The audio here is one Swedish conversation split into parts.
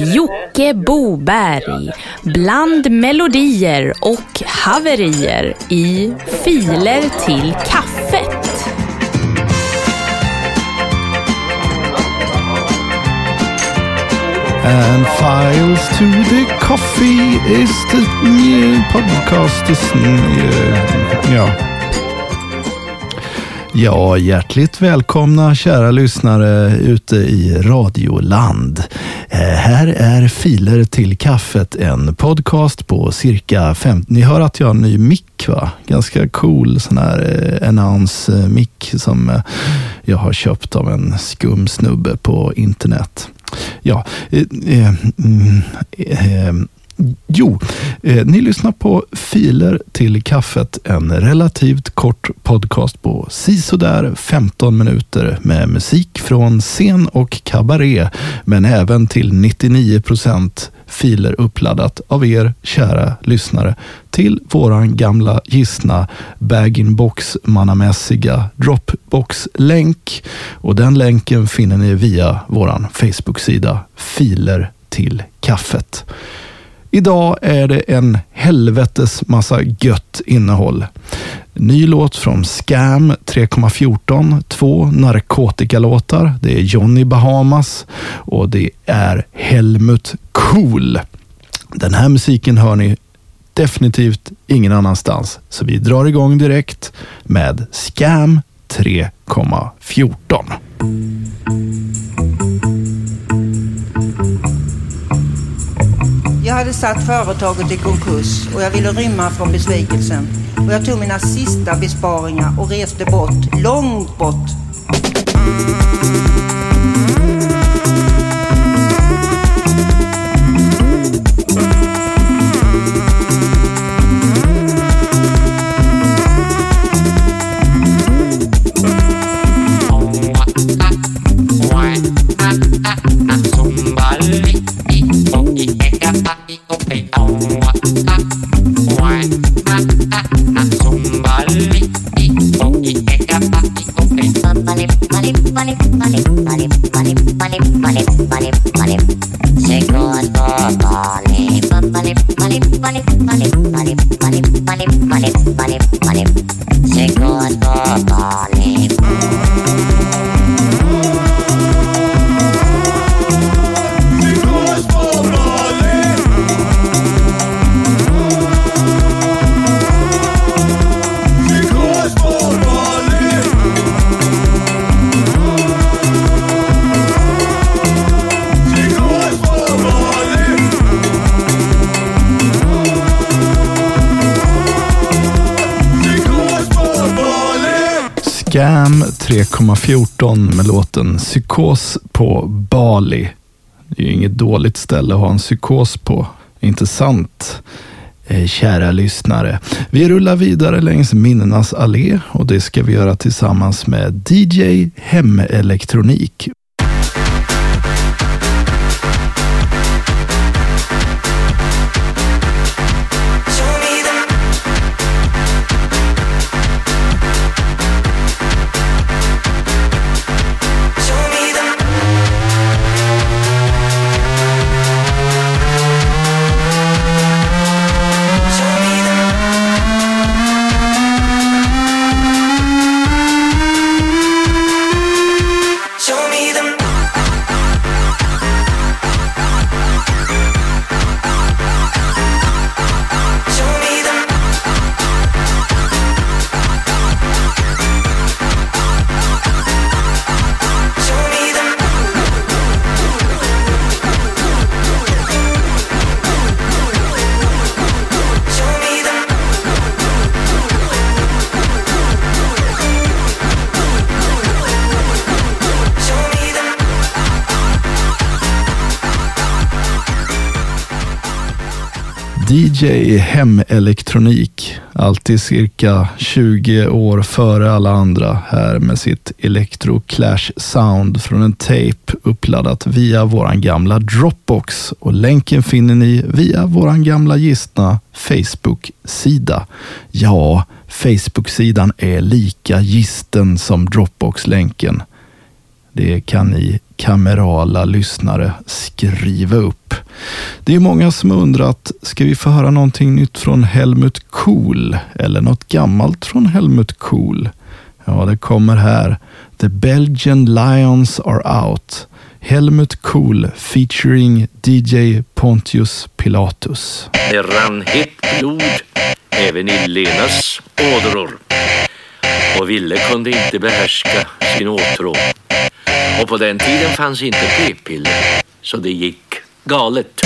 Jocke Boberg bland melodier och haverier i Filer till kaffet. And files to the coffee is the new podcast. Is, uh, ja. Ja, hjärtligt välkomna kära lyssnare ute i Radioland. Eh, här är Filer till kaffet, en podcast på cirka 50... Ni hör att jag har en ny mick va? Ganska cool sån här eh, announce-mick eh, som eh, jag har köpt av en skum snubbe på internet. Ja, eh, eh, mm, eh, eh Jo, eh, ni lyssnar på Filer till kaffet, en relativt kort podcast på sisådär 15 minuter med musik från scen och kabaré, men även till 99 procent filer uppladdat av er kära lyssnare till våran gamla gissna bag-in-box mannamässiga Dropbox-länk. Och den länken finner ni via våran Facebook-sida Filer till kaffet. Idag är det en helvetes massa gött innehåll. Ny låt från Scam 3,14, två narkotikalåtar. Det är Johnny Bahamas och det är Helmut Cool. Den här musiken hör ni definitivt ingen annanstans. Så vi drar igång direkt med Scam 3,14. Jag hade satt företaget i konkurs och jag ville rymma från besvikelsen. Och jag tog mina sista besparingar och reste bort, långt bort. Scam 3,14 med låten Psykos på Bali. Det är ju inget dåligt ställe att ha en psykos på, inte sant? Eh, kära lyssnare. Vi rullar vidare längs minnenas allé och det ska vi göra tillsammans med DJ Hemelektronik. DJ Hemelektronik. Alltid cirka 20 år före alla andra här med sitt Electro Clash Sound från en tape uppladdat via våran gamla Dropbox och länken finner ni via våran gamla gistna Facebook-sida. Ja, Facebook-sidan är lika gisten som Dropbox-länken. Det kan ni kamerala lyssnare skriva upp. Det är många som undrat, ska vi få höra någonting nytt från Helmut Kohl eller något gammalt från Helmut Kohl? Ja, det kommer här. The Belgian Lions are out. Helmut Kohl featuring DJ Pontius Pilatus. Det rann hett blod även i Lenas ådror och Ville kunde inte behärska sin åtrå. Och på den tiden fanns inte p-piller, så det gick galet.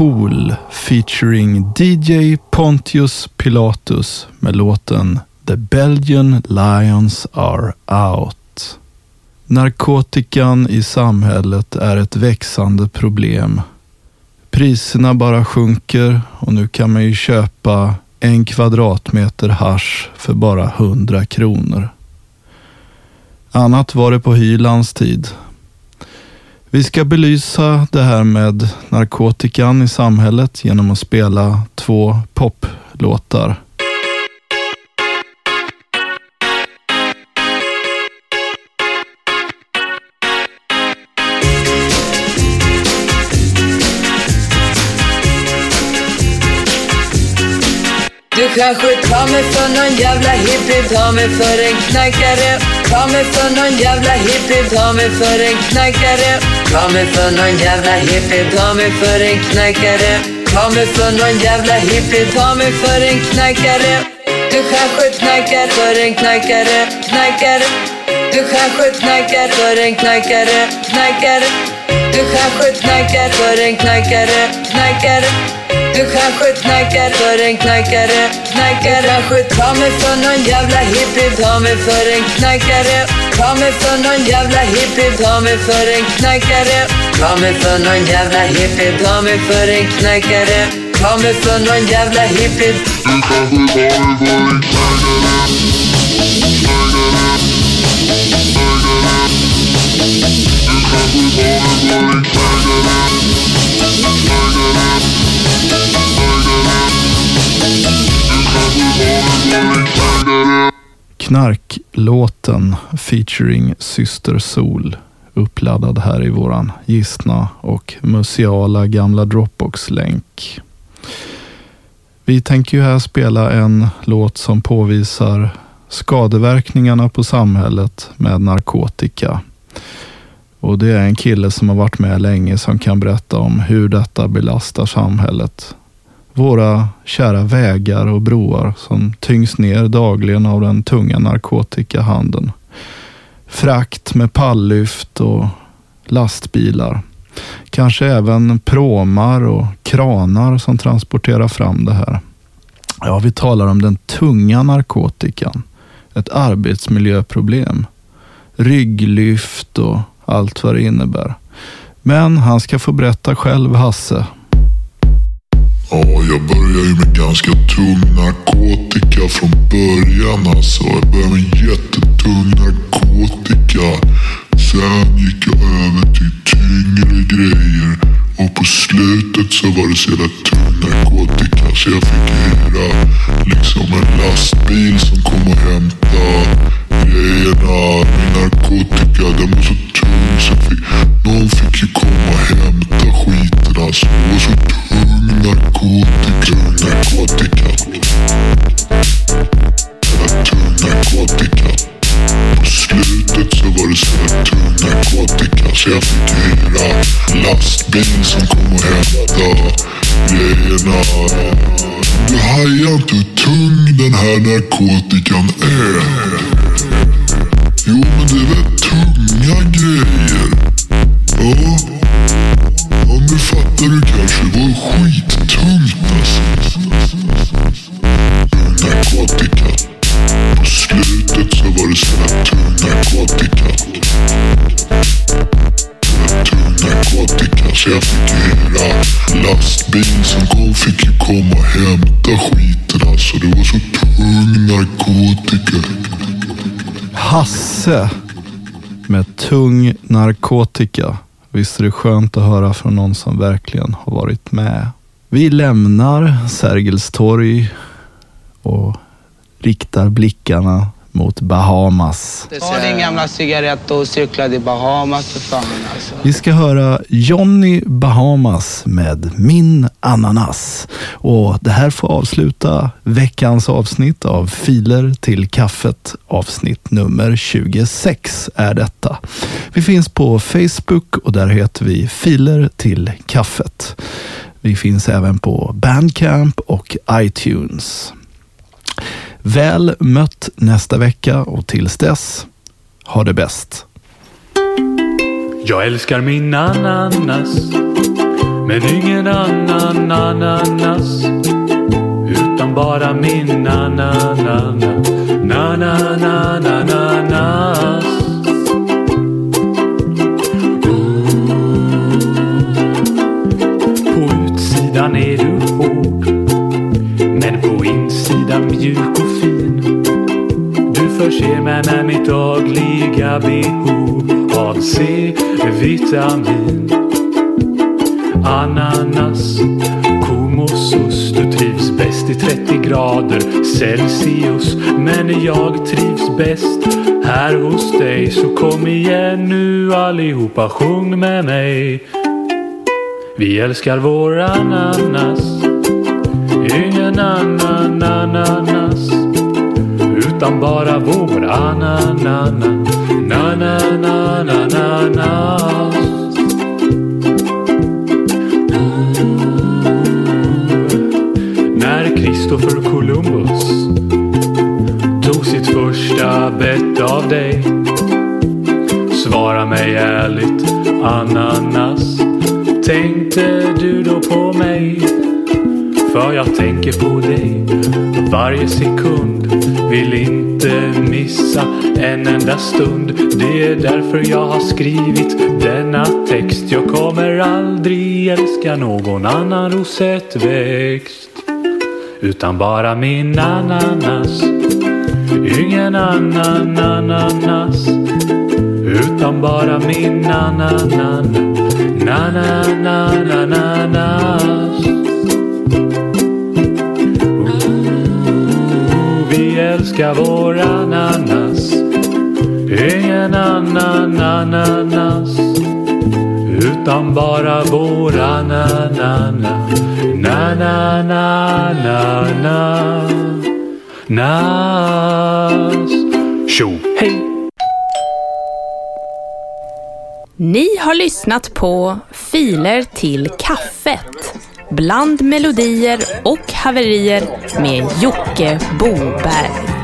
Cool featuring DJ Pontius Pilatus med låten The Belgian Lions Are Out. Narkotikan i samhället är ett växande problem. Priserna bara sjunker och nu kan man ju köpa en kvadratmeter hash för bara 100 kronor. Annat var det på Hylands tid. Vi ska belysa det här med narkotikan i samhället genom att spela två poplåtar. Kanske ta mig för någon jävla hippie, ta mig för en knackare Ta mig för någon jävla hippie, ta mig för en knackare Ta mig för någon jävla hippie, ta mig för en knackare Ta mig för någon jävla hippie, ta mig för en knackare Du kanske knackar för en knackare, knackare Du kanske knackar för en knackare, knackare Du kanske knackar för en knackare, knackare du kanske knarkar för en knarkare Knackar Kanske ta mig för någon jävla hippie, ta mig för en knarkare Ta mig för någon jävla hippie, ta mig för en knarkare Ta mig för någon jävla hippie, ta mig för en knarkare Ta mig för någon jävla hippie Du kanske tar mig för en knarkare. Knackare Du kanske tar mig för en knarkare. Knarklåten featuring Syster Sol uppladdad här i våran gistna och museala gamla Dropbox-länk. Vi tänker ju här spela en låt som påvisar skadeverkningarna på samhället med narkotika. Och det är en kille som har varit med länge som kan berätta om hur detta belastar samhället. Våra kära vägar och broar som tyngs ner dagligen av den tunga narkotikahandeln. Frakt med pallyft och lastbilar. Kanske även pråmar och kranar som transporterar fram det här. Ja, vi talar om den tunga narkotikan. Ett arbetsmiljöproblem. Rygglyft och allt vad det innebär. Men han ska få berätta själv, Hasse. Ja, jag började ju med ganska tung narkotika från början alltså. Jag började med jättetung narkotika. Sen gick jag över till tyngre grejer. Och på slutet så var det så jävla tung narkotika så jag fick hyra liksom en lastbil som kom och hämtade grejerna. Min narkotika den var så narkotika. På slutet så var det så jävla tung narkotika så jag fick hyra lastbil som kom och hämtade grejerna. Du hajar inte hur tung den här narkotikan är. Jo, men det är väl tunga grejer? Ja, narkotika jag fick hyra lastbil som kom fick ju komma och hämta skiten alltså. Det var så tung narkotika. Hasse med tung narkotika. Visst är det skönt att höra från någon som verkligen har varit med. Vi lämnar Sergels torg och riktar blickarna mot Bahamas. Ta din gamla cigarett och cykla till Bahamas för fan alltså. Vi ska höra Johnny Bahamas med Min ananas. Och det här får avsluta veckans avsnitt av Filer till kaffet. Avsnitt nummer 26 är detta. Vi finns på Facebook och där heter vi Filer till kaffet. Vi finns även på Bandcamp och iTunes. Väl mött nästa vecka och tills dess, ha det bäst. Jag älskar min ananas Men ingen annan ananas Utan bara min ananas. Na-na-na-na-na-nas. Förser mig med mitt dagliga behov av C-vitamin. Ananas, kumosus Du trivs bäst i 30 grader Celsius. Men jag trivs bäst här hos dig Så kom igen nu allihopa, sjung med mig. Vi älskar vår ananas Ingen annan ananas utan bara vår ah, ananana Na-na-na-na-na-na. När Kristoffer Columbus tog sitt första bett av dig Svara mig ärligt ananas Tänkte du då på mig? För jag tänker på dig varje sekund Vill inte missa en enda stund. Det är därför jag har skrivit denna text. Jag kommer aldrig älska någon annan rosettväxt Utan bara min ananas. Ingen annan ananas Utan bara min ananas Na na na na na na älskar vår ananas. Ingen annan ananas. Utan bara vår ananana. Na-na-na-na-na Nas. Tjo. Hej! Ni har lyssnat på Filer till kaffet. Bland melodier och haverier med Jocke Boberg.